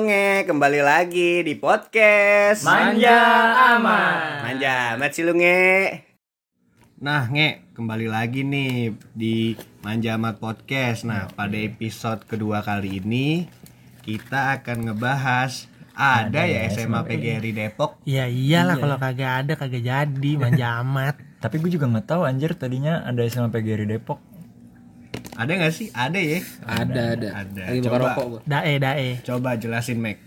Nge, kembali lagi di podcast Manja aman. Manja amat sih lu nge Nah nge, kembali lagi nih di Manja Amat Podcast Nah pada episode kedua kali ini Kita akan ngebahas Ada, ya SMA PGRI Depok Ya iyalah kalau kagak ada kagak jadi manja amat. Tapi gue juga nggak tahu anjir tadinya ada SMA PGRI Depok. Ada gak sih? Ada ya? Ada, ada. Ada. Lagi bakar Coba. rokok gua. Dae dae. Coba jelasin Mac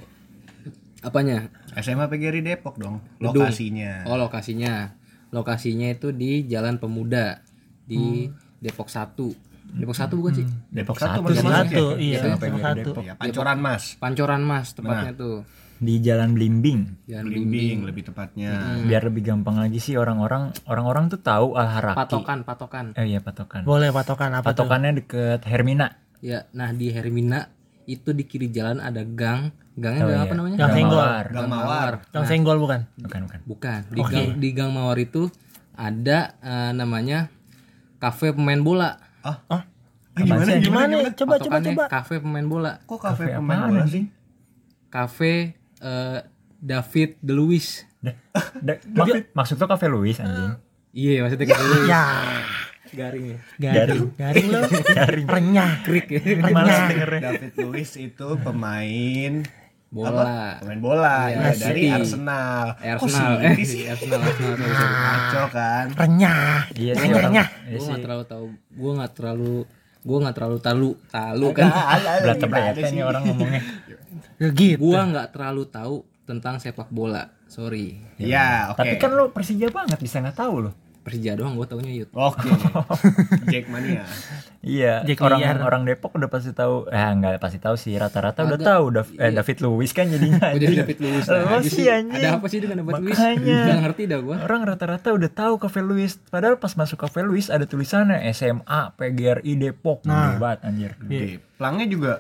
Apanya? SMA PGRI Depok dong Gedung. Lokasinya Oh, lokasinya. Lokasinya itu di Jalan Pemuda di Hmm. Depok 1. Depok 1 bukan sih? Depok satu satu Satu, masih satu, ya? iya, satu. Depok. Ya, Pancoran Mas Pancoran Mas tepatnya Nah. tuh. Di Jalan Blimbing. Jalan Blimbing lebih tepatnya Biar lebih gampang lagi sih orang-orang orang-orang tuh tahu Al Haraki. Patokan, patokan. Eh iya patokan. Boleh patokan apa tuh? Patokannya deket Hermina. Ya, nah di Hermina itu di kiri jalan ada gang. Gangnya Oh, gang iya. apa namanya? Gang Senggol. Mawar. Gang Mawar Yang senggol bukan? Bukan bukan. Bukan. Di gang di gang Mawar itu ada eh, namanya kafe pemain bola. Ah, Ah, gimana, sih? gimana, Gimana? Coba coba coba. kafe pemain bola. Kok kafe pemain bola sih? sih? Kafe eh, David De Luis. Da- da- maksud, maksud tuh Cafe Louis anjing. Iya, maksudnya kayak gitu. Ya, Garing ya. garing. Garing lo. Garing. Renyah. Krik ya. Males Renyah. dengernya. David Luiz itu pemain Bola. pemain bola Iya, ya, dari City. Arsenal. Eh, Arsenal. Eh, sih Arsenal, Arsenal. kan? Renyah. Iya sih Renyah. Iya Gue nggak terlalu tahu. Gue nggak terlalu. Gue nggak terlalu talu. Talu kan. Belat tebet nih orang ngomongnya. Ya gitu. Gue nggak terlalu tahu tentang sepak bola. Sorry. Ya, oke. Tapi kan lo Persija banget bisa nggak tahu lo. Persija doang gue taunya Yud. Oke. Jack Mania. Iya, Jack orang Liar. orang Depok udah pasti tahu. Eh nggak pasti tahu sih, rata-rata udah tahu. Dav- eh, David Luiz kan jadinya. Oh jadi anjing. David Luiz Lo lagi sih anjing. Ada apa sih dengan David Luiz? Makanya. Gak ngerti dah gue. Orang rata-rata udah tahu Cafe Luis. Padahal pas masuk Cafe Luis ada tulisannya SMA PGRI Depok. Nah. Banget anjir. Oke. Pelangnya juga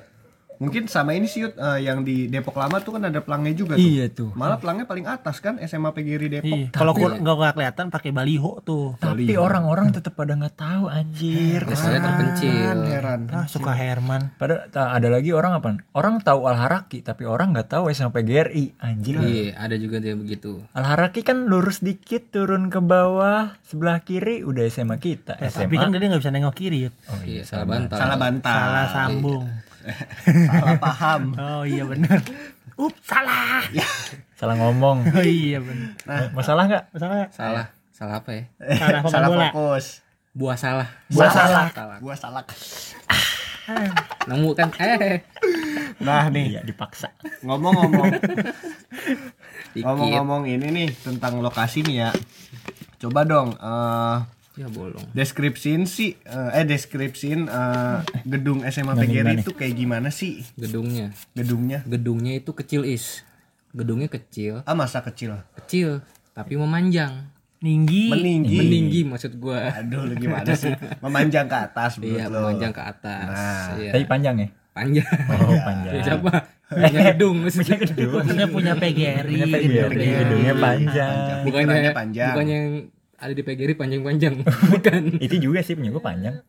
mungkin sama ini sih Yud, eh, yang di Depok lama tuh kan ada pelangnya juga tuh. Iya tuh. Malah pelangnya paling atas kan SMA PGRI Depok. Iya. Kalau kur- nggak nggak kelihatan pakai baliho tuh. Tapi orang-orang tetap pada nggak tahu anjir. Saya terpencil. Heran. Ah, suka Herman. Pada ada lagi orang apa? Orang tahu Al Haraki tapi orang nggak tahu SMA PGRI anjir. Iya, ada juga dia begitu. Al Haraki kan lurus dikit turun ke bawah sebelah kiri udah SMA kita. SMA. tapi kan dia nggak bisa nengok kiri. Oh, Iya, salah bantal. Salah bantal. Salah sambung. Salah paham. Oh iya benar. Up, salah. salah ngomong. Oh iya benar. Eh, Masalah nggak? Masalah nggak? Salah. Salah apa ya? Salah Salah bola. fokus. Buah salah. Buah salah. Salah. Gua salah. Nemu kan? Eh, Nah nih, Iya dipaksa. ngomong-ngomong ngomong-ngomong ini nih tentang lokasi nih ya. Coba dong eh Ya bolong. deskripsiin sih eh, eh deskripsiin eh, gedung SMA PGRI itu kayak gimana sih Gedungnya. gedungnya? Gedungnya itu kecil is. Gedungnya kecil, Ah masa kecil. kecil, tapi memanjang. Ninggi. Meninggi. Meninggi maksud gua. Aduh, lu gimana sih? Memanjang ke atas Iya, lo. memanjang ke atas. Nah, Iya. Tapi panjang ya? Panjang. Oh panjang. Siapa? Punya gedung maksudnya. Maksudnya punya PGRI. Punya PGRI, gedungnya panjang. Bukannya panjang. Bukannya yang ada di PGRI panjang-panjang. Bukan. Itu juga sih punya gua panjang.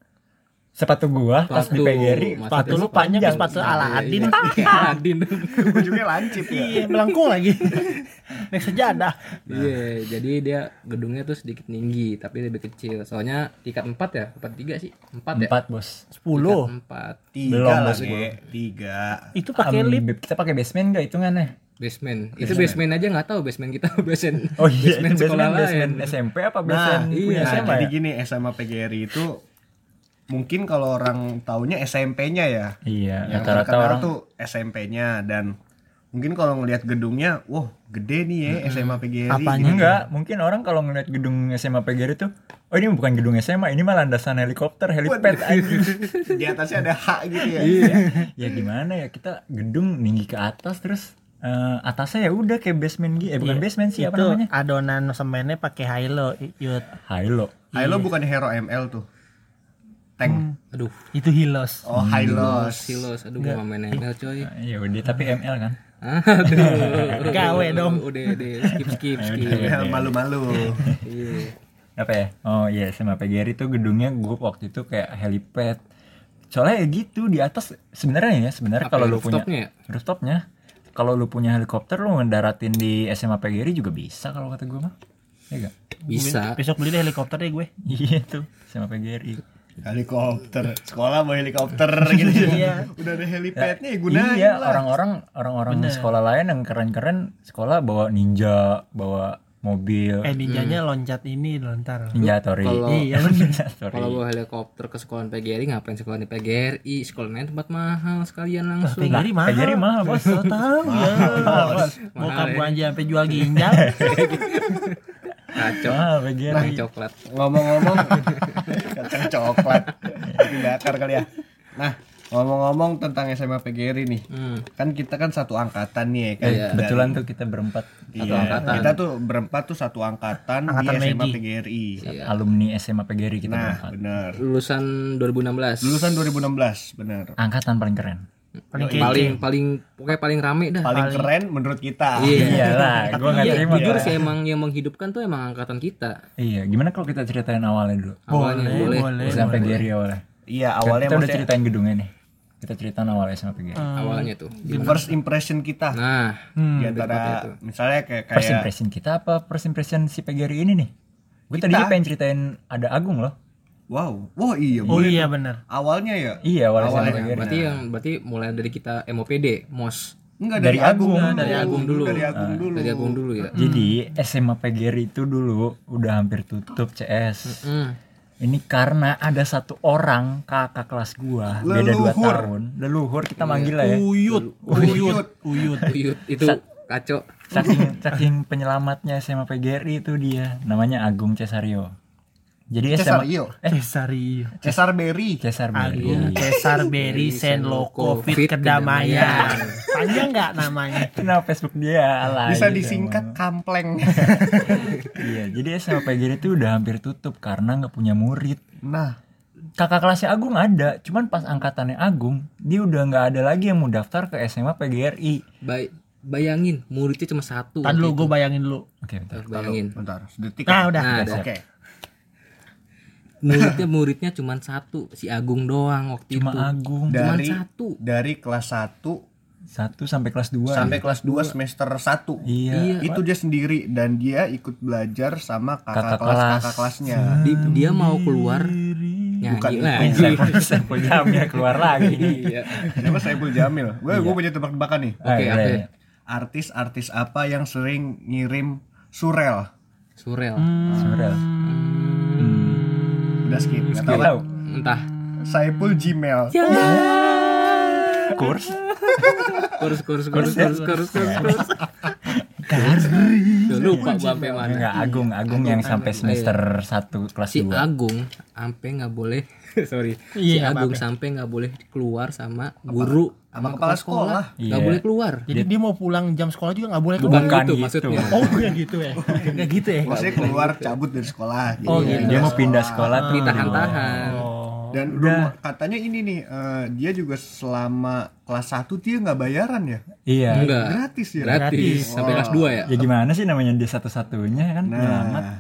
Sepatu gua pas di Sepatu. PGRI, Sepatu lu panjang kayak sepatu Aladin. Iya, Aladin. Ujungnya lancip ya. Iya, melengkung lagi. Naik sejadah. Iya, jadi dia gedungnya tuh sedikit tinggi tapi lebih kecil. Soalnya tingkat 4 ya, tempat 3 sih. 4 ya? empat bos. 10. 4 Tiga Belum, lah, Bos. Tiga. Itu pakai Um, lip. Kita pakai basement gak hitungannya? Basement. Itu basement aja nggak tahu basement kita basement. Oh iya, basement itu sekolah basement, basement lain. SMP apa Nah, basement iya. punya nah, SMA jadi ya? gini SMA PGRI itu mungkin kalau orang taunya SMP-nya ya. Iya, Yang rata-rata orang tuh SMP-nya dan mungkin kalau ngelihat gedungnya, wah gede nih ya SMA PGRI. Apanya? gitu. enggak, mungkin orang kalau ngeliat gedung SMA PGRI tuh, oh ini bukan gedung SMA, ini mah landasan helikopter, helipad. Di atasnya ada H gitu ya. Iya. ya gimana ya kita gedung tinggi ke atas terus eh, atasnya ya udah kayak basement gitu, eh bukan basement sih apa Itu namanya? adonan semennya pakai hilo, Yud. Hilo. Hilo bukan Hero ML tuh. Tank. Aduh, Oh, Itu hilos. Hilos. silos. Aduh, gua nggak main ML coy. Ya udah tapi ML kan. Aduh. Gawe dong. Udah, udah, skip, skip, skip. Malu-malu. Iya. apa ya oh iya sama PGRI tuh gedungnya gue waktu itu kayak helipad soalnya ya gitu di atas sebenarnya ya sebenarnya Apa kalau ya, lu punya rooftopnya ya? rooftopnya kalau lu punya helikopter lu ngedaratin di SMA PGRI juga bisa kalau kata gue mah. Iya gak? Bisa. Besok beli deh helikopter deh gue. Iya tuh SMA PGRI. helikopter sekolah mau helikopter gitu Iya. udah ada helipadnya ya gunain iya, lah orang-orang orang-orang sekolah lain yang keren-keren sekolah bawa ninja, bawa mobil, Eh ninjanya loncat ini lontar. ninja tori. Kalau- Iya Ninja Tori. Kalau bawa helikopter ke sekolah PGRI ngapain sekolah di PGRI? Sekolah lain tempat mahal sekalian langsung. PGRI mahal. PGRI mahal, Bos. So tahu ya. Mau kamu aja sampai jual ginjal. Kacau. Mahal PGRI. Coklat. ngomong-ngomong kacang coklat bakar kali ya nah ngomong-ngomong tentang SMA PGRI nih Hmm. kan kita kan satu angkatan nih ya kan Iya. Kebetulan tuh kita berempat Iya, angkatan. kita tuh berempat tuh satu angkatan, Angkatan di SMA Megi. PGRI alumni SMA PGRI kita nah berempat. bener Lulusan 2016. lulusan 2016 bener Angkatan paling keren. Paling kece. paling paling pokoknya paling rame dah. paling keren menurut kita Iya. Iyalah, gua nggak Iya, terima. jujur sih emang yang menghidupkan tuh emang angkatan kita. Iya, gimana kalau kita ceritain awalnya dulu? Awalnya boleh. boleh. SMA PGRI awalnya. iya Awalnya awalnya kita udah ceritain gedungnya nih. Kita ceritain awal SMA PGRI. Awalnya tuh. the first impression kita Nah, di antara misalnya kayak First kayak impression kita apa first impression si PGRI ini nih? Gue tadinya pengen ceritain ada Agung loh. wow wow iya Oh boleh iya benar. awalnya ya Iya, awalnya SMA Awalnya, PGRI. berarti yang berarti mulai dari kita MOPD, MOS. enggak Dari dari, Agung, Agung. Dari Agung dulu. dari Agung dulu Dari Agung dulu ya. Jadi SMA PGRI itu dulu udah hampir tutup CS. Hmm. Ini karena ada satu orang kakak kelas gua beda dua Leluhur. tahun. Leluhur kita manggil lah ya. Uyut, uyut, uyut. Uyut itu kacau. Saking saking penyelamatnya SMA PGRI itu dia. Namanya Agung Cesario. Jadi SMA Cesario Cesario. Cesar Berry Cesar Berry. Cesar Berry Senloko Fit Kedamaian. Panjang nggak namanya? Kenapa Facebook dia alay bisa gitu disingkat kampleng Iya, jadi SMA PGRI itu udah hampir tutup karena nggak punya murid. nah Kakak kelasnya Agung ada, cuman pas angkatannya Agung, dia udah nggak ada lagi yang mau daftar ke SMA PGRI. Bay- bayangin muridnya cuma satu. Tadi lu gue bayangin dulu. Oke, bentar. Bayangin. bentar sedetik Nah udah. Nah, Udah, oke muridnya muridnya cuma satu, si Agung doang waktu Cuma itu. Agung. Cuman dari satu. dari kelas 1 Satu sampai kelas 2 sampai kelas 2 semester 1 Iya. itu dia sendiri dan dia ikut belajar sama kakak, Kakak kelas kelas. kakak kelasnya Di- dia mau keluar nyanyi Bukan lagi. Saiful Jamil keluar lagi. Iya. siapa Saiful Jamil gue gue punya tebak-tebakan nih Oke, iya, oke. iya. artis-artis apa yang sering ngirim surel Surel. Surel. Udah skip nggak tahu kan? tahu. Entah. Saiful Gmail Kurs. Kurus kurus kurus kurus kurus kurus. kurus. Duh, lupa gua sampai mana. Enggak, Agung, Agung yang sampai semester 1 kelas Si 2. Agung sampai nggak boleh sorry si Iya, nggak Agung sampai nggak boleh keluar sama guru sama kepala sekolah nggak Iya. boleh keluar Jadi dia mau pulang jam sekolah juga nggak boleh bukan, keluar. Bukan gitu, gitu. maksudnya Oh ya gitu ya. Nggak gitu ya. maksudnya keluar cabut dari sekolah gitu. Oh, gitu. Dia mau pindah sekolah tuh. ditahan-tahan Oh. dan udah katanya ini nih eh, dia juga selama kelas 1 dia nggak bayaran ya Iya. enggak gratis ya gratis, Gratis. sampai kelas 2 ya Ya gimana sih namanya dia satu-satunya kan nah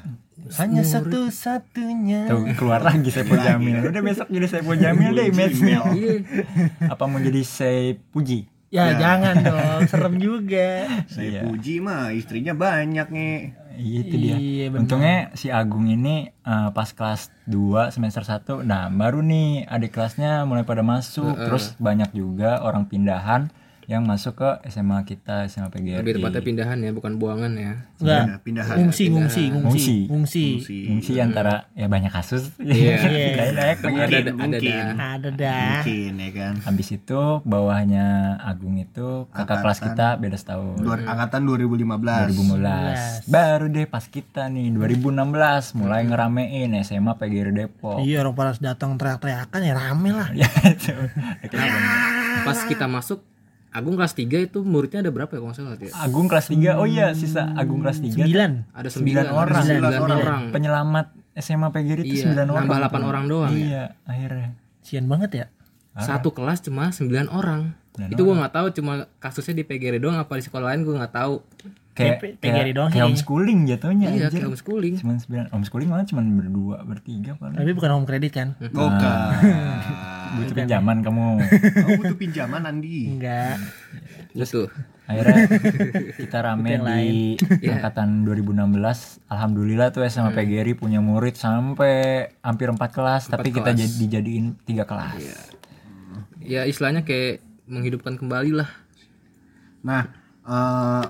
Hanya satu-satunya. Tuh keluar lagi Saiful Jamil. Udah besok jadi Saiful Jamil deh image-nya. Iya. Apa mau jadi Sai Puji? Ya jangan dong, serem juga. saya Iya. puji mah istrinya banyak nih Iya, Itu dia. Iya. Untungnya si Agung ini eh, pas kelas 2 semester 1 Nah baru nih adik kelasnya mulai pada masuk Terus banyak juga orang pindahan yang masuk ke SMA kita SMA PGRI lebih tepatnya pindahan ya bukan buangan ya Enggak. Pindah- pindahan Ngungsi, ngungsi, ngungsi, Ngungsi. ngungsi. Fungsi. Fungsi antara ya banyak kasus Iya. Naik-naik ada PGRI. ada ada mungkin. Ada dah. mungkin ya kan Habis itu bawahnya Agung itu kakak kelas kita beda setahun Dua, angkatan 2015 2015 Baru deh pas kita nih 2016 mulai ngeramein SMA PGRI Depok Iya orang pada datang teriak-teriakan ya rame lah. Ya itu nih? pas kita masuk Agung kelas 3 itu muridnya ada berapa ya kalau salah ya? Agung kelas 3 Oh iya sisa Agung kelas 3 Sembilan. ada 9 Sembilan. orang. sembilan Sembilan orang, Penyelamat SMA PGRI itu Iya, 9 orang. nambah 8 orang doang ya. Iya akhirnya. Sian banget ya. satu kelas cuma 9 orang. Itu gua nggak tahu cuma kasusnya di PGRI doang apa di sekolah lain gua nggak tahu. Kayak, PGRI doang kayak homeschooling jatuhnya iya anjir. kayak homeschooling. Cuman 9 Homeschooling malah cuman berdua bertiga paling. Tapi bukan home credit kan? bukan butuh pinjaman kamu. Kamu butuh pinjaman Andi. Enggak. Butuh. akhirnya kita rame di angkatan 2016 alhamdulillah tuh SMA PGRI punya murid sampai hampir empat kelas tapi kita jadi dijadiin tiga kelas. Ya istilahnya kayak menghidupkan kembali lah. Nah, eh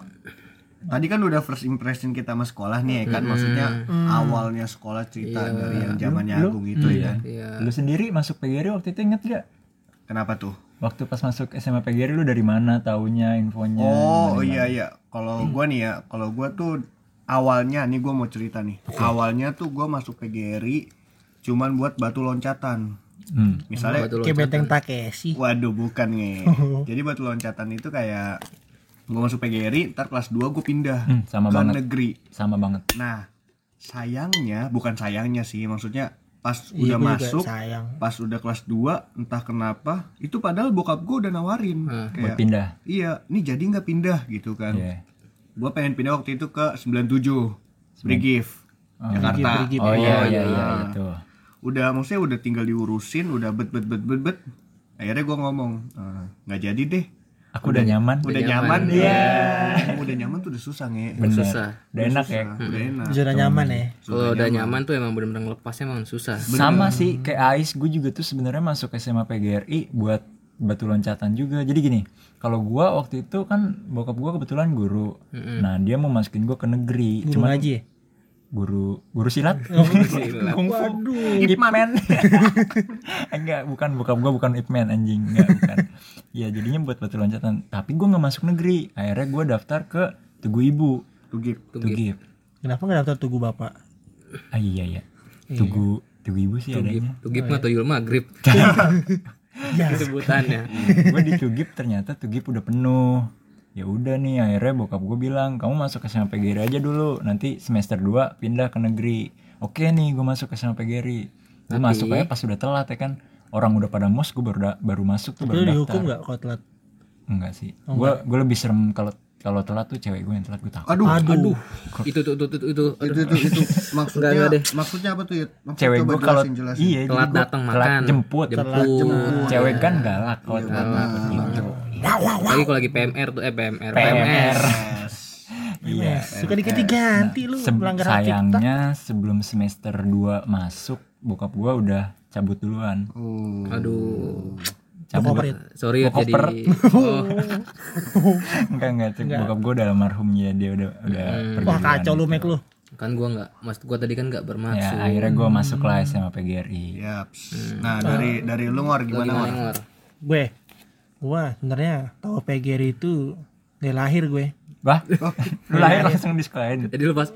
tadi kan udah first impression kita sama sekolah nih ya kan, maksudnya awalnya sekolah cerita dari yang zamannya Agung itu ya. Iya. lu sendiri masuk PGRI waktu itu inget gak Kenapa tuh? waktu pas masuk SMA PGRI lu dari mana taunya infonya Oh iya iya, kalau gua nih ya, kalau gua tuh awalnya nih gua mau cerita nih. Awalnya tuh gua masuk PGRI cuman buat batu loncatan. Hmm. Misalnya Batu Kayak benteng Takeshi. Waduh bukan nge Jadi batu loncatan itu kayak Gue masuk PGRI Ntar kelas 2 gue pindah Hmm, sama Ke banget. negeri. Sama banget. Nah sayangnya Bukan sayangnya sih Maksudnya pas Iya, udah masuk sayang. Pas udah kelas 2 Entah kenapa Itu padahal bokap gue udah nawarin. Buat Kayak pindah? Iya ini jadi nggak pindah gitu kan. Iya. Gue pengen pindah waktu itu ke 97 Brigif Jakarta. Oh iya iya. iya itu udah maksudnya udah tinggal diurusin udah bet bet bet bet bet. Akhirnya gue ngomong "Eh, nggak jadi deh aku udah nyaman. Udah nyaman ya udah nyaman tuh udah susah nge. Bener. Susah. udah enak ya? Nah, udah enak. Zona nyaman ya. Kalau udah nyaman. tuh emang bener-bener ngelepasnya emang susah. sama sih kayak Ais gue juga tuh sebenarnya masuk SMA PGRI buat batu loncatan juga. Jadi gini kalau gua waktu itu kan bokap gua kebetulan guru. Nah dia mau masukin gua ke negeri. Guru cuman ngaji ya? Guru guru silat? Waduh. Ipman enggak bukan bokap gua bukan Ipman anjing. Enggak bukan. Ya jadinya buat batu loncatan. Tapi gua nggak masuk negeri. Akhirnya gua daftar ke Tugu Ibu. Tugip Tugip. Kenapa nggak daftar tugu bapak? ah iya ya Tugu Tugu Ibu sih adanya. Tugip mah tuyul maghrib. Ya. sebutannya. gue di Tugip ternyata Tugip udah penuh ya udah nih akhirnya bokap gue bilang kamu masuk ke SMA PGRI aja dulu. Nanti semester 2 pindah ke negeri. Oke nih gue masuk ke SMA PGRI gue masuk aja pas udah telat ya kan. Orang udah pada mos gue baru da- baru masuk tuh Lu baru dihukum daftar. nggak kalau telat? enggak sih. Gue gue lebih serem kalau kalau telat tuh cewek gue yang telat gue takut. Aduh Aduh. Itu tuh tuh tuh tuh. itu. itu itu itu. maksudnya Enggak, enggak deh. maksudnya apa tuh ya Maksud- cewek coba gue kalau iya Telat datang telat makan. jemput Jemput. cewek kan galak kalau telat jemput gitu Lagi kalau lagi PMR tuh eh PMR. PMR. Iya Suka diganti-ganti lu Se- melanggar sayangnya sebelum semester 2 masuk bokap gua udah cabut duluan oh Aduh. cabut ya? Sorry ya jadi. Oh, enggak enggak cek bokap gua udah almarhum ya dia udah udah pergi Wah kacau lu gitu. Mac lu. kan gua nggak, mas gua tadi kan nggak ya bermaksud. akhirnya gua masuk lah SMA PGRI Yaps. nah dari dari lu ngor gimana Ngor? Gue. Gua sebenarnya tahu PGRI itu dari lahir gue. wah lu lahir langsung di sekolahin Jadi lu pas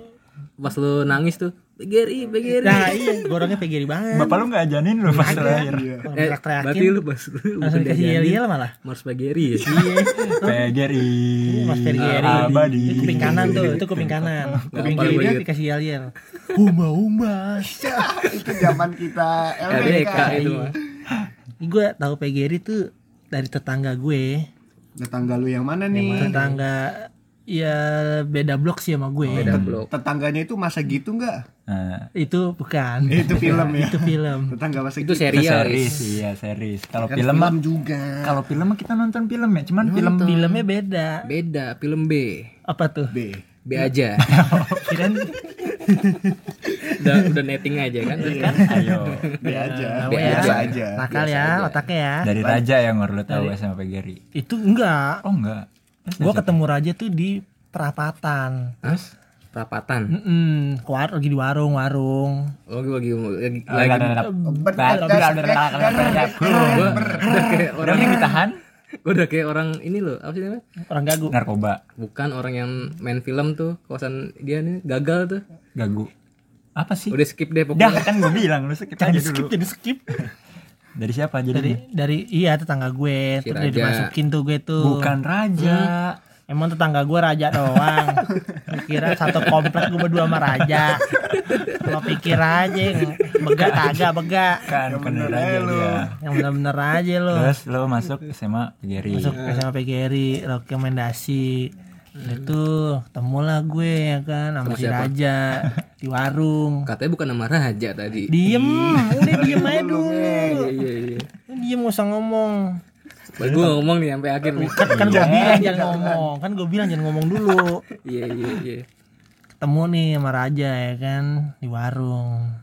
pas lu nangis tuh PGRI, PGRI. Nah iya, gue orangnya PGRI banget. bapak lu nggak ajanin lu pas lahir Orang Eh, berarti lu pas lu Langsung dikasih yel-yel malah. Mars PGRI ya? Iya. PGRI Mas PGRI. abadi Itu kuping kanan tuh, itu kuping kanan. Kuping kiri dia dikasih yel-yel. Huma huma. itu zaman kita LDK itu. Gue tahu PGRI tuh dari tetangga gue. tetangga lu yang mana nih Tetangga ya beda blok sih sama gue. Beda blok. tetangganya itu masa gitu nggak nah, Itu bukan. itu film ya itu film. tetangga masa Itu gitu itu serial. series iya series kalau kan film mah juga kalau film mah kita nonton film ya cuman film Filmnya beda. Beda, film B. Apa tuh? B B aja. Kirain udah udah netting aja kan. Iya. ayo B aja Tahu B ya. aja aja nakal ya otaknya ya. dari Raja yang lu tahu sama PGRI Itu enggak. oh enggak Gue ketemu Raja tuh di perapatan. Terus perapatan. Mm war- lagi di warung warung. Oh, lagi lagi lagi, Udah orang yang ditahan gua udah kayak orang ini loh, apa sih namanya? Orang gagu. narkoba Bukan orang yang main film tuh, kawasan dia nih gagal tuh. gagu apa sih Udah skip deh dah pokoknya. kan gue bilang lu skip aja Jadi skip dulu jadi skip. dari siapa jadi Dari dari iya tetangga gue. Si Terus dia Raja. dimasukin tuh gue tuh. bukan Raja Emang tetangga gue raja doang. Kira satu komplek gue berdua sama raja. Lo pikir aja yang begak kagak begak. kan bukan dari Raja dia Yang bener-bener aja lo. terus lo masuk SMA PGRI Masuk SMA PGRI rekomendasi. Itu temulah gue ya kan sama si Raja di warung. Katanya bukan nama raja tadi. Diem, udah diem aja dulu. Iya iya iya. dia mau usah ngomong. Baru gue ngomong nih sampai akhir nih. Kan kan gue bilang jangan ngomong. Kan gue bilang jangan ngomong dulu. Iya iya iya. Ketemu nih sama Raja ya kan di warung.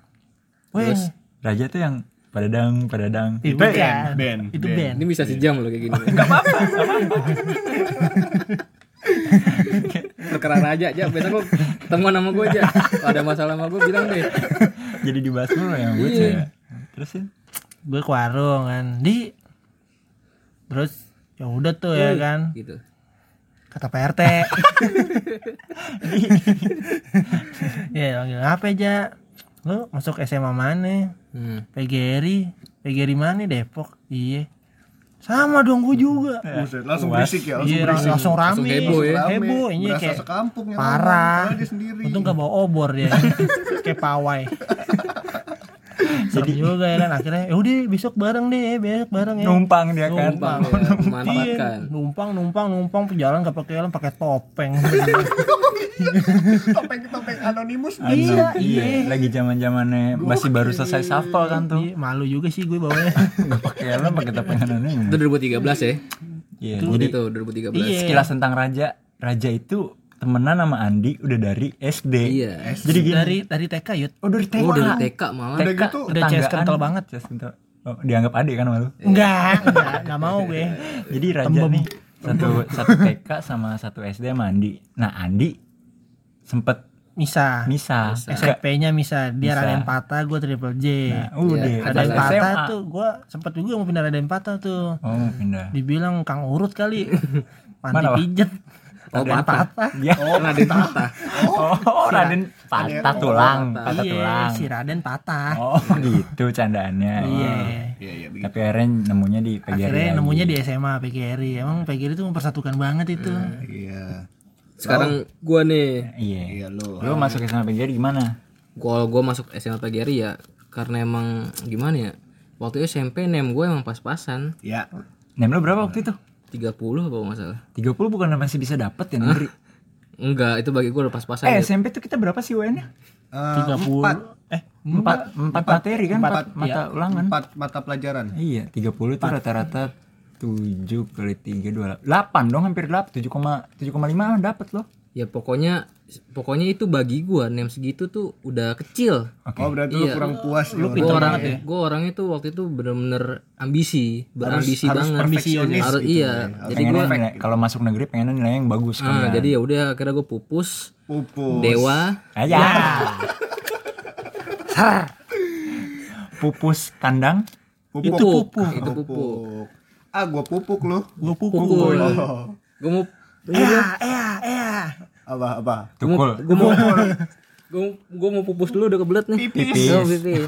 Terus? Raja tuh yang pada dang pada dang itu band, kan. band, Itu band. band. Ini bisa sejam loh kayak gini. Enggak apa-apa, Perkara raja aja, besok lu ketemuan sama gue aja. Kalau ada masalah sama gue bilang deh. jadi dibahas mulu ya gue Iya. ya terusin Gue ke warung kan. Di Terus ya udah tuh ya kan. Gitu. Kata Pak RT. ya panggil apa aja? Lu masuk SMA mana? Hmm. PGRI. PGRI mana Depok? Iya. Sama dong gue juga. Buset, langsung berisik ya, langsung Iya berisik. langsung rame. Langsung heboh ya. Rame, Heboh ini berasa kayak sekampung parah. Untung gak bawa obor dia. kayak pawai. Serem juga ya kan akhirnya ya udah besok bareng deh besok bareng ya. Numpang dia kan. Numpang. Ya, Iya, memanfaatkan. numpang numpang numpang jalan gak pakai helm pakai topeng. Topeng-topeng anonimus. Iya iya. Lagi zaman zamannya masih baru selesai shuffle kan tuh. Iya, malu juga sih gue bawanya. Nggak pakai helm pakai topeng anonim Itu 2013 ya. iya Jadi jadi itu 2013. Iya. sekilas tentang Raja. Raja itu temenan sama Andi udah dari SD Iya. jadi gini. Dari dari TK yud. Oh dari TK Oh, dari TK malah. TK gitu, udah CS kental banget. CS kental. Oh, dianggap adik kan malu? Enggak enggak enggak mau gue. Jadi Raja nih satu satu TK sama satu SD sama Andi. Nah Andi sempet Misa. Misah SMP-nya Misa. Dia Misa. Raden Patah gue Triple J. Nah, udah. Raden pas Patah SMA. tuh gue sempet juga mau pindah Raden Patah tuh. Oh pindah. Dibilang Kang Urut kali. Panti Mana, Pak? pijet Oh, Raden patah. Patah ya Oh, Raden Patah. oh, Raden patah tulang patah. patah iya tulang si Raden patah oh gitu candaannya iya Iya, iya, tapi akhirnya nemunya di PGRI akhirnya lagi. nemunya di SMA PGRI emang PGRI itu mempersatukan banget itu Iya. Sekarang gua nih, iya Iya lu. lu masuk sana PGRI gimana gua gua masuk SMA PGRI ya karena emang gimana ya? Waktu itu SMP nem gue emang pas-pasan Ya. nem lu berapa waktu itu 30 apa kalau nggak salah. 30 bukan masih bisa dapet ya negeri Enggak, itu bagi gue udah pas-pasan eh gitu. SMP tuh kita berapa sih UN nya Eh, tiga empat, puluh eh empat. empat. Materi kan? Empat, Empat, mata ulangan. Empat mata pelajaran. iya 30 tuh rata-rata 7 kali 3 28 dong hampir 8 7,7,5 dapat loh. Ya pokoknya pokoknya itu bagi gua nem segitu tuh udah kecil. oke Oh berarti lu Iya. kurang puas Lu ya. pinter Gua orang banget ya. gua orangnya tuh waktu itu bener-bener ambisi, berambisi harus banget. perfeksionis Harus gitu iya. ya. Jadi pengennya gua kalau masuk negeri pengennya nilai yang bagus kan ah, jadi ya udah akhirnya gue pupus, Pupus. dewa, aja pupus kandang Pupuk. itu pupuk, itu pupuk. Pupuk. Ah, gua pupuk lu. gue pukul Pukul. Oh. Gue mau ya ya ya Apa apa? tukul gue mau gue gue mau pupus dulu udah kebelet nih. Pipis. Oh, pipis.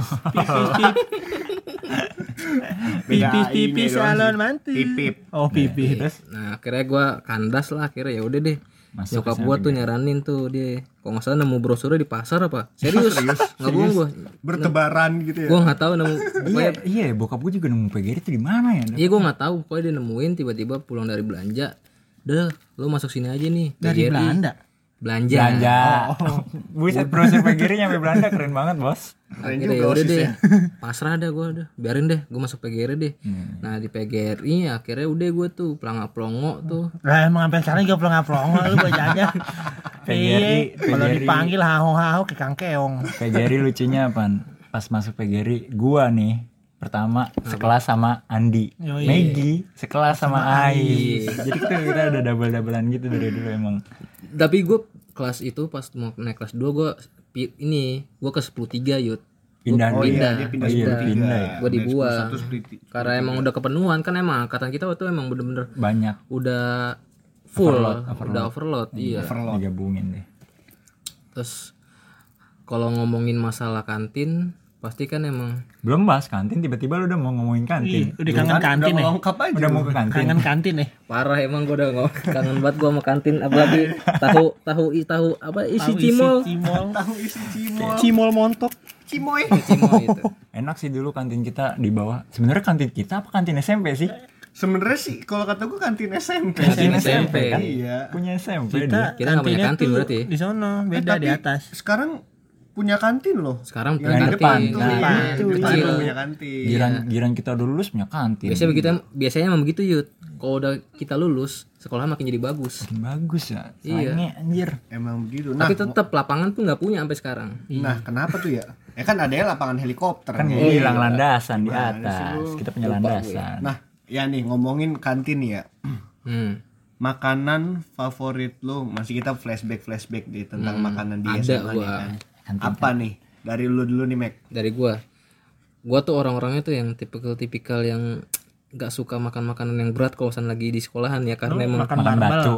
Beda pipis pipis doang salon mantu Pipip. oh pipis Nah akhirnya gue kandas lah akhirnya ya udah deh. Masuk Nyokap sana tuh nyaranin tuh dia. Kalau nggak salah nemu brosurnya di pasar apa? Serius? Nggak bohong gue. Bertebaran gitu ya. Gue nggak tahu nemu. iya Pokoknya iya bokap gue juga nemu PGRI itu di mana ya Iya gue nggak tahu pokoknya dia nemuin tiba-tiba pulang dari belanja. Udah, lo masuk sini aja nih. dari PGRI. Belanda Belanja. belanja buset browser PGRI nyampe Belanda keren banget bos Akhirnya ya udah deh. Pasrah dah gue udah. Biarin deh, gue masuk PGRI deh. Nah di PGRI akhirnya udah gue tuh pelangap pelongo tuh. lah emang sampai sekarang juga pelongo pelongo lu baca aja PGRI, Iya, kalau dipanggil haho haho ke kang keong PGRI lucunya apa pas masuk PGRI gua nih pertama sekelas sama Andi Yoi. Maggie sekelas sama Ai jadi kita kita udah double doublean gitu dari dulu emang Tapi gue kelas itu pas mau naik kelas 2 gue ini gue ke 10 3 yut. pindah Oh iya, Pindah. dia pindah Oh iya, sepuluh tiga. pindah ya. Gue dibuang. Karena emang udah kepenuhan kan emang angkatan kita waktu itu emang bener-bener banyak udah full, Overload, udah overload, iya. digabungin deh Terus kalau ngomongin masalah kantin pasti kan emang. Belum bahas kantin tiba-tiba lu udah mau ngomongin kantin. Udah kangen kantin Udah ya? lengkap aja. udah mau ke kantin kangen kantin. ya? Parah emang gue udah ngomong. Kangen banget gue sama kantin. Apalagi tahu tahu i- tahu apa isi cimol. cimol. Tahu isi cimol. cimol montok. Cimoy. cimol itu. Enak sih dulu kantin kita di bawah. Sebenarnya kantin kita apa kantin SMP sih? Sebenarnya sih kalau kata gua kantin SMP. Kantin SMP kan? Iya. punya SMP kita dia. Kita nggak punya kantin berarti. di sono beda Eh, tapi di atas. Sekarang punya kantin loh. Sekarang di punya depan kantin. tuh. Nah, Iya, itu depan kecil. tuh punya kantin. Giran giran kita udah lulus punya kantin. Biasanya begitu biasanya emang begitu Yud. Kalau udah kita lulus, sekolah makin jadi bagus. Makin bagus ya. Iya. Anjir. Emang begitu. Nah, Tapi tetap lapangan tuh nggak punya sampai sekarang. nah kenapa tuh ya? Ya kan ada lapangan helikopter. Kan gak hilang landasan di atas. Kita punya landasan. Nah, ya nih ngomongin kantin ya. Hmm. Makanan favorit lu masih kita flashback flashback di tentang makanan di ada SMA nih gua. Kan. Apa nih? Dari lu dulu nih, Mac. Dari gua. Gua tuh orang-orangnya tuh yang tipikal-tipikal yang nggak suka makan makanan yang berat kalau lagi di sekolahan ya karena emang makan Makan barbel batu.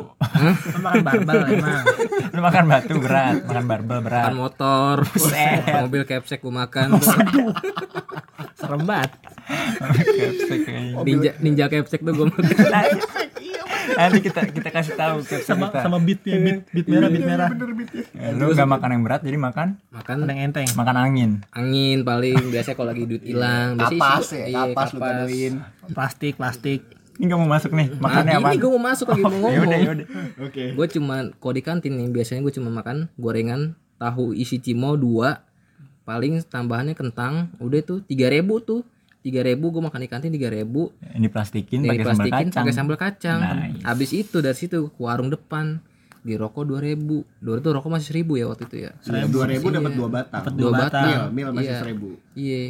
Lu makan barbel emang Lu makan batu berat, makan barbel berat. makan motor, mobil capsek gua makan, serem banget Kepsek ninja ninja capsek tuh gua makan. Nanti kita kita kasih tahu kepsek sama kita. sama beatnya beat beat merah beat merah Ya, lu gak makan yang berat jadi makan Makan yang enteng makan angin. angin paling biasanya kalau lagi duit hilang Kapas ya, iya, kapas lu gadoin. plastik plastik Ini gak mau masuk nih. Nah, Makannya apa? ini gue mau masuk lagi mau Ya udah ngomong ya udah. Oke. gue cuma kalau di kantin nih biasanya gue cuma makan gorengan tahu isi cimo dua paling tambahannya kentang udah tuh tiga ribu tuh tiga ribu gue makan di kantin tiga ribu Ini plastikin pakai sambal kacang. pakai sambal kacang Nice. habis itu dari situ ke warung depan di rokok dua ribu dua itu rokok masih seribu ya waktu itu ya Dua ribu dapat dua batang. dua batang Mil, mil masih Iya. seribu. iya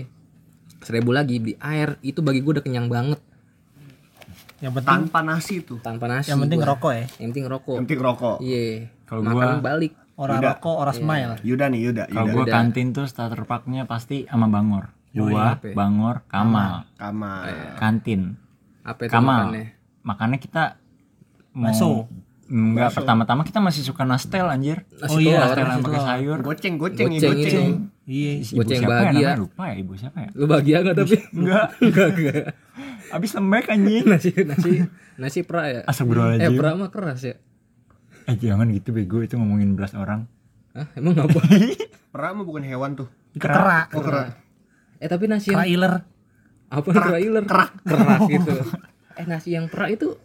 seribu lagi beli air itu bagi gue udah kenyang banget yang penting Tanpa nasi tuh. tanpa nasi yang penting gua. rokok ya yang penting rokok Yang penting rokok. iya Kalau makan gua- balik orang rokok orang smile Yuda nih, Yuda. Kalau gua kantin tuh starter packnya pasti sama Bangor. Gua, apa ya? Bangor, Kamal. Kamar. Kantin. apa itu Kamal. makannya Makannya kita mau Bakso. Enggak, pertama-tama kita masih suka nastel anjir. Nasi Oh iya. Nastel yang pakai sayur. Goceng, goceng, ya, Goceng goceng. iya Ibu Goceng siapa ya bahagia. namanya? Lupa ya ibu siapa ya? lu bahagia nggak tapi Enggak. enggak enggak Abis lembek anjing. nasi nasi nasi pra ya eh Astagfirullahaladzim. pra mah keras ya Eh jangan gitu bego itu ngomongin beras orang. Hah, emang ngapa Pera mah bukan hewan tuh. itu kerak Oh, kera. Eh tapi nasi yang trailer apa trailer keras keras gitu eh nasi yang pra itu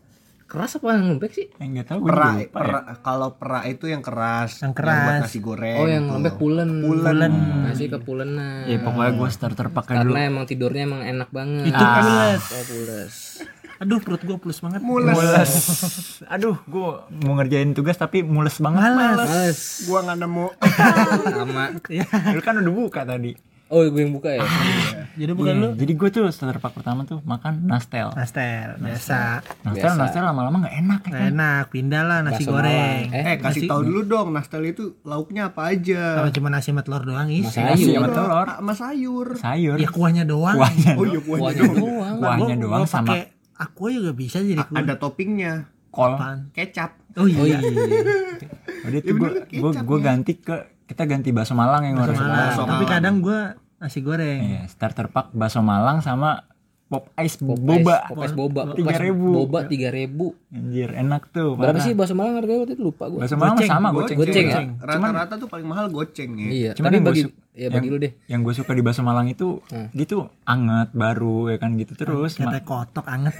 keras apa yang lembek sih Eh enggak tahu gue Pera, juga lupa ya. pera, kalau pera itu yang keras. Yang buat keras. nasi goreng. oh yang lembek pulen Pulen. nasi kepulenan Ya pokoknya gue starter pakai dulu. karena emang tidurnya emang enak banget itu pules oh pules aduh perut gua pules banget Mules. Aduh, gue mau ngerjain tugas tapi mules banget. Males. males Gua nggak nemu. sama Lu kan udah buka tadi. Oh gue yang buka ya? Jadi bukan lu? Jadi gue tuh starter pack pertama tuh makan nastel. nastel biasa. Nastel, nastel lama-lama nggak enak ya. Nggak enak pindah lah nasi Bakso goreng. Malang. Eh, kasih tahu dulu dong, nastel itu lauknya apa aja? kalau cuma nasi sama telur doang isi Nasi sayur sama telur, Sama sayur. sayur, ya kuahnya doang. Kuahnya, Oh iya, kuahnya kuahnya doang. doang. Kuahnya doang gua sama aqua juga bisa jadi kuah. Ada toppingnya, kol. Apaan? kecap. oh iya, oh iya. Udah tuh gue gue gue ganti ke kita ganti bakso Malang yang harus Malang. Bakso tapi kadang gua nasi goreng. Iya, starter pack bakso Malang sama pop ice Pop boba. ice, pop ice boba Tiga ribu. boba tiga ribu Anjir, enak tuh. berapa parah. sih bakso malang harganya waktu itu lupa gue Bakso Malang sama Goceng, goceng. Goceng ya? Rata-rata tuh paling mahal goceng ya. iya Cuman tapi yang bagi ya bagi lu deh Yang gue suka di bakso Malang itu gitu anget baru ya kan gitu terus. Kata kotok anget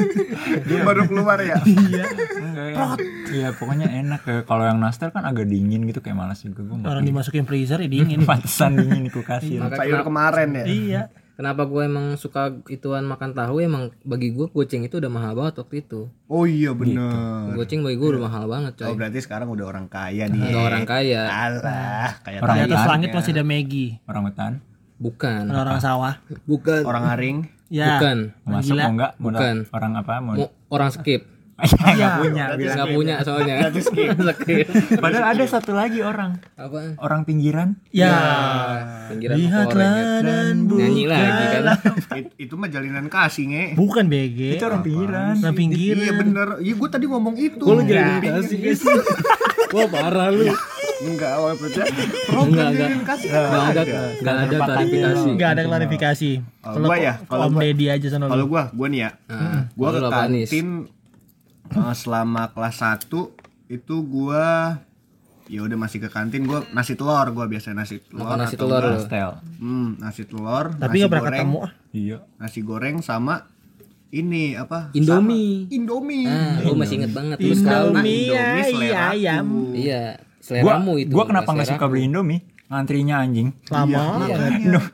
Baru keluar ya. Enggak ya. Iya, pokoknya enak ya. Kalau yang nastel kan agak dingin gitu kayak malas juga gue. orang dimasukin freezer ya dingin Pantesan dingin di kulkasin. Sayur kemarin ya. iya kenapa gue emang suka ituan makan tahu emang bagi gue goceng itu udah mahal banget waktu itu Oh iya bener. goceng bagi gue udah mahal banget Oh coy berarti sekarang udah orang kaya nih. Nggak orang kaya Alah, kayak Orang atas Kan? langit masih ada Maggie Orang hutan. bukan orang sawah bukan orang haring. ya bukan masuk mau enggak? Bukan. orang apa? Mau orang skip Enggak punya. bilang. nggak punya soalnya. skip. Padahal ada satu lagi orang. apa? Orang pinggiran. ya. Pinggiran lihatlah dan nyanyi lagi kan. It- itu mah jalinan kasih nge. bukan BG Itu orang pinggiran. nah pinggiran. Iya bener. Iya gue tadi ngomong itu. jalinan kasih. Guys wah parah lu. Enggak, oh, maksudnya enggak enggak. enggak ada enggak ada. klarifikasi. Nggak ada klarifikasi. Kalau gua ya, kalau Om Deddy aja sana Kalau lu gua, gua nih ya. gua lu ke kantin eh, selama kelas 1 itu gua ya udah masih ke kantin gua nasi telur gua biasa nasi telur Makan nasi telur hmm, nasi telur tapi nggak pernah ketemu ah. Iya. nasi goreng sama ini apa? Indomie. Sama Indomie. Ah gue masih inget banget Indomie Indomie ya selera iya iya Gua, seleramu itu gua kenapa nggak suka beli Indomie? ngantrinya anjing. Lama Iya, banget.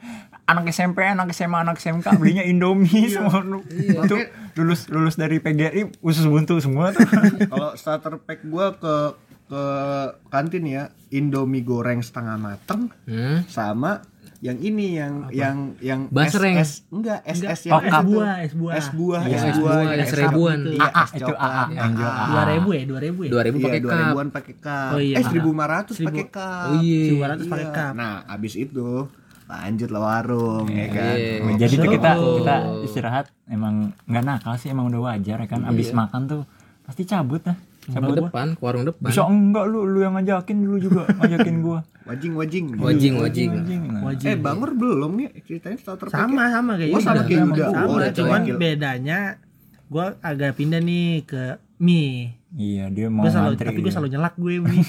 Anak SMP anak SMA anak SMK belinya Indomie semua lu itu lulus lulus dari PGRI usus buntu semua tuh Kalau starter pack gua ke ke kantin ya, Indomie goreng setengah mateng Hmm. sama yang ini yang yang yang Basreng. es, es enggak es es yang Oh, es buah, es buah. es buah, Iya, es buah, buah, yang es ribuan. AA, Iya, es coklat. AA, yang. Dua ribu ya, dua ribu ya. dua ribu Iya, pakai dua cup ribuan pakai cup. Oh, iya. Eh, seribu lima ratus Seribu- pakai cup. Oh, iya. 200 pakai Iya. cup. Nah, abis itu lanjut lah warung ya kan. Iya. Oh, jadi tuh kita kita istirahat emang nggak nakal sih emang udah wajar ya kan? Abis makan tuh pasti cabut lah ke cabut depan ke warung depan. Bisa enggak lu lu yang ngajakin dulu juga ngajakin gua. Wajing wajing. wajing wajing. anjing nah. Wajib. Eh, Bangor belum nih ceritain starter sama sama kayak Oh, sama kayak Yuda. Sama, Oh, udah cuman bedanya gue agak pindah nih ke mie. iya dia mau Gue selalu ngantri tapi gue dia. selalu nyelak gue mie.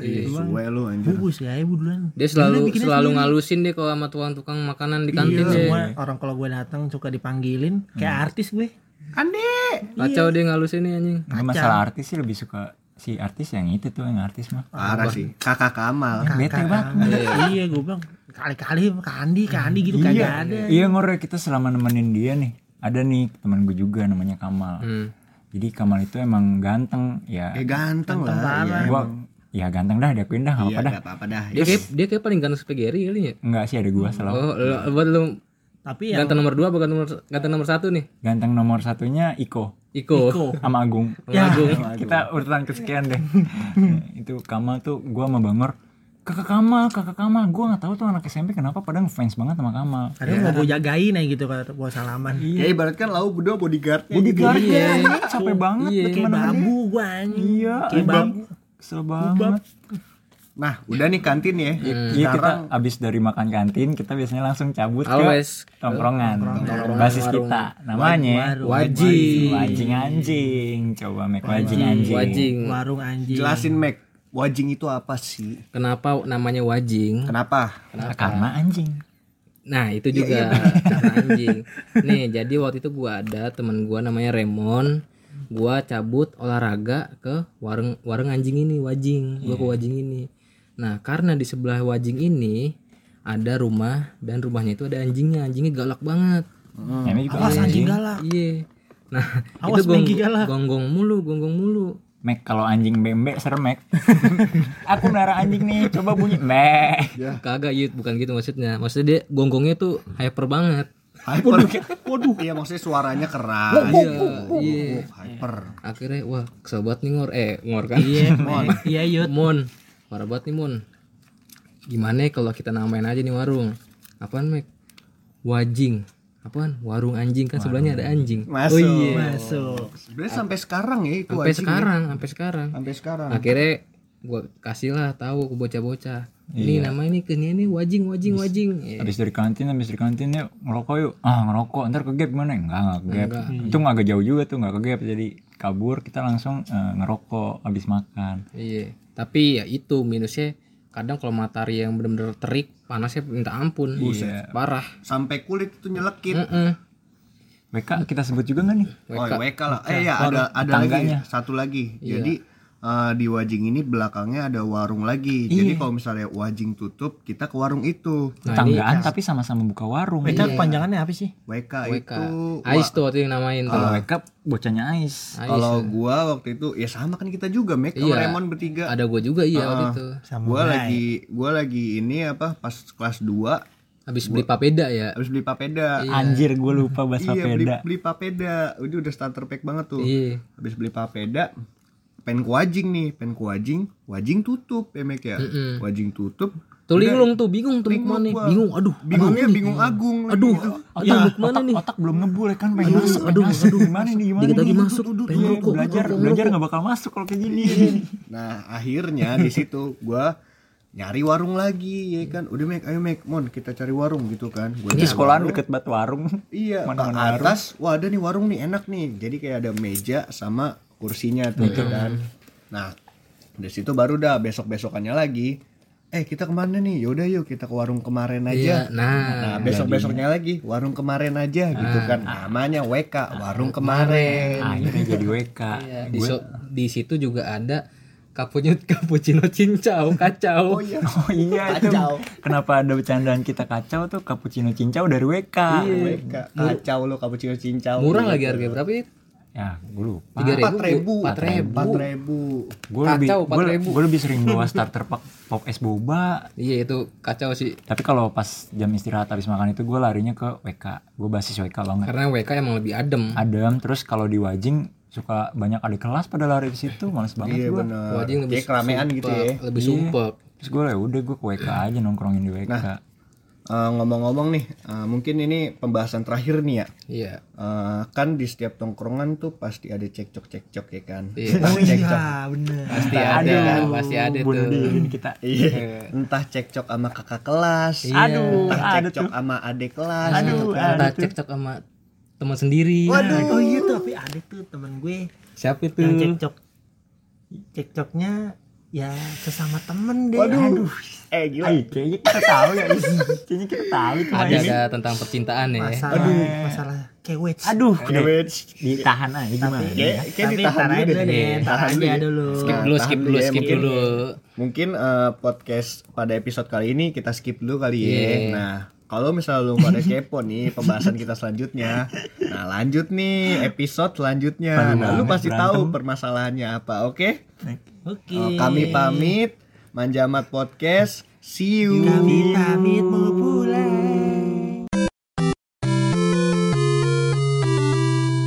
Iya, suwe lu anjir. Bungkus ya ibu duluan. dia selalu bikinnya selalu sendiri. ngalusin deh kalau sama tukang tukang makanan di kantin Iya, deh semua orang kalau gue datang suka dipanggilin kayak artis gue. Ande. kacau dia ngalusin nih anjing Nggak masalah artis sih lebih suka si artis yang itu tuh yang artis mah Parah sih. Kakak Kamal. bete banget iya gue bilang kali-kali kandi kandi gitu kagak ada. iya ngore kita selama nemenin dia nih ada nih teman gue juga namanya Kamal hmm. Jadi Kamal itu emang ganteng ya. Eh ganteng lah. parah. Iya, gua ya ganteng dah diakuin dah nggak Iya, apa dah. apa-apa dah. dia kayak dia kayak paling ganteng spaghetti kali ya? Enggak sih ada gua selalu. oh lu- buat lu Tapi yang ganteng nomor dua ganteng nomor ganteng nomor satu nih? Ganteng nomor satunya Iko. Iko, Iko. sama Agung. Ya. kita urutan kesekian deh. Itu Kamal tuh gua sama Bangor kakak Kamal kakak Kamal. Gua nggak tahu tuh anak SMP kenapa pada ngefans banget sama Kamal. Kadang mau gue jagain aja gitu kalau gue salaman. Ya ibarat kan lau berdua bodyguard gitu. ya capek banget Iya. buat Kayak bambu gue iya Kayak ubab. bambu. kesel banget. Nah, udah nih kantin ya. Iya. Kita abis dari makan kantin kita biasanya langsung cabut ke always tongkrongan. Basis warung. kita. namanya wajing. Wajing. Anjing. Coba make wajing. Anjing. Wajing. Warung anjing. Jelasin Mac, wajing itu apa sih? kenapa namanya wajing Kenapa? karena anjing Nah itu juga karena anjing. Nih jadi waktu itu gua ada teman gua namanya Remon. Gua cabut olahraga ke warung warung anjing ini wajing. Gua ke wajing ini. Nah karena di sebelah wajing ini ada rumah dan rumahnya itu ada anjingnya. Anjingnya galak banget. ini juga Awas anjing galak. Iya. Nah Awas, itu gong, Mengki galak. gonggong mulu, gonggong mulu. Mek kalau anjing bembe serem Mek aku melihara anjing nih coba bunyi Mek Kagak yut bukan gitu maksudnya. Maksudnya dia gonggongnya tuh hyper banget. Hyper. Waduh. Iya maksudnya suaranya keras. Iya, iya. Hyper. Akhirnya wah banget nih ngor eh ngor kan. Iya, iya yut. Mon, parah banget nih Mon. Gimana ya kalau kita namain aja nih warung? Apaan Mek? Wajing. Apaan? Warung anjing kan sebelahnya ada anjing. Masuk. Oh iya. Masuk. Sebenarnya sampai sekarang ya itu Sampai ya. sekarang, sampai sekarang. Sampai sekarang. Akhirnya gua kasih lah tahu ke bocah-bocah. Ini nama ini ke ini wajing wajing wajing. Ya. habis dari kantin habis dari kantin yuk ngerokok yuk ah ngerokok ntar ke gap gimana enggak enggak ke gap itu agak jauh juga tuh enggak ke gap jadi kabur kita langsung eh, ngerokok habis makan Iya. Tapi ya itu minusnya kadang kalau matahari yang bener-bener terik panasnya minta ampun. Iya. Parah. Sampai kulit itu nyelekit. Heeh. WK kita sebut juga nggak nih Oh, WK lah. Eh ya ada ada lagi satu lagi. Jadi eh, di Wajing ini belakangnya ada warung lagi. Jadi kalau misalnya Wajing tutup, kita ke warung itu. tetanggaan tapi sama-sama buka warung Itu panjangannya apa sih? WK, WK. itu Ais tuh waktu yang namain tuh. kalau WK bocahnya Ais Ais. kalau gua waktu itu ya sama kan kita juga Mek sama Iya. Raymond bertiga. Ada gua juga iya waktu itu. Gua lagi gua lagi ini apa pas kelas 2 Habis beli papeda ya. habis beli papeda. anjir gue lupa bahas Iya, beli, papeda beli papeda. Udah udah starter pack banget tuh. Iya. Habis beli papeda, pen ku wajing nih, pen ku wajing, wajing tutup ya Mek ya. Wajing tutup. Tuh linglung tuh bingung tuh mau Bingung nih. Bingung aduh. Bingungnya bingung Agung. Aduh. gitu. Aduh mau ke mana otak, nih? otak belum ngebul ya kan pengen masuk aduh, pengen masuk. gimana nih gimana lagi nih? masuk, pengen Iya, ngerokok, belajar belajar nggak bakal masuk kalau kayak gini Nah, akhirnya di situ gua nyari warung lagi ya kan. Udah Mek, ayo Mek, Mon kita cari warung gitu kan. Gua nyari sekolahan warung. deket batu warung Iya, ke Mana-mana atas, wah ada nih warung nih enak nih. Jadi kayak ada meja sama kursinya tuh ya kan. Nah, dari situ baru dah besok-besokannya lagi. Eh kita ke mana nih? Yaudah yuk kita ke warung kemarin aja. Iya, nah. Nah besok-besoknya lagi warung kemarin aja gitu kan. Namanya WK warung kemarin. akhirnya jadi WK Iya, di, so- di situ juga ada Cappuccino, cappuccino cincau, kacau. Oh iya. Oh iya itu. Kacau. Kenapa ada bercandaan kita kacau tuh cappuccino cincau dari WK. WK. Kacau lo cappuccino cincau. Murah lagi harganya berapa ya? Ya, gue lupa. Tiga Empat ribu. Empat ribu. Empat ribu. Gue lebih Kacau, gue 4.000. gue lebih sering bawa starter pack pop es boba. Iya itu kacau sih. Tapi kalau pas jam istirahat habis makan itu gue larinya ke WK. Gue basis WK banget. Karena WK emang lebih adem. Adem terus kalau di Wajing suka banyak adik kelas pada lari di situ, males banget Iya gue. Wajing lebih Kayak keramaian gitu ya. Lebih sumpek. Terus gue ya udah gue ke WK aja nongkrongin di WK. Eh, ngomong-ngomong nih, eh, mungkin ini pembahasan terakhir nih ya. Iya. Eh, kan di setiap tongkrongan tuh pasti ada cekcok-cekcok ya kan. Iya. Oh iya bener Pasti ada kan, pasti ada bunuh tuh. diri kita. Iya. Entah cekcok sama kakak kelas, Aduh, entah cekcok sama adik kelas. Aduh, gitu kan. Kita cekcok sama teman sendiri. Oh iya tuh tapi ada tuh temen gue Siapa itu? yang cekcok cekcoknya ya sesama temen deh Waduh. Eh gila. Ay, kayaknya kita tahu ya. kayaknya kita tahu itu Ada main. ada tentang percintaan ya. masalah masalah kewets Aduh, wait. ditahan aja gimana? tapi Kayak- kayak tapi ditahan dulu aja deh. Tahan dulu aja ya. dulu Skip Nah, dulu, tahan skip dulu ya, skip mungkin. dulu. Mungkin eh, podcast pada episode kali ini kita skip dulu kali ya. Iya. Nah, kalau misalnya lu pada kepo nih pembahasan kita selanjutnya. Nah, lanjut nih episode selanjutnya. Nah, lu pasti berantem. tahu permasalahannya apa, oke? Oke Eh, kami pamit. Manjamat Podcast. See you. kami pamit mau pulang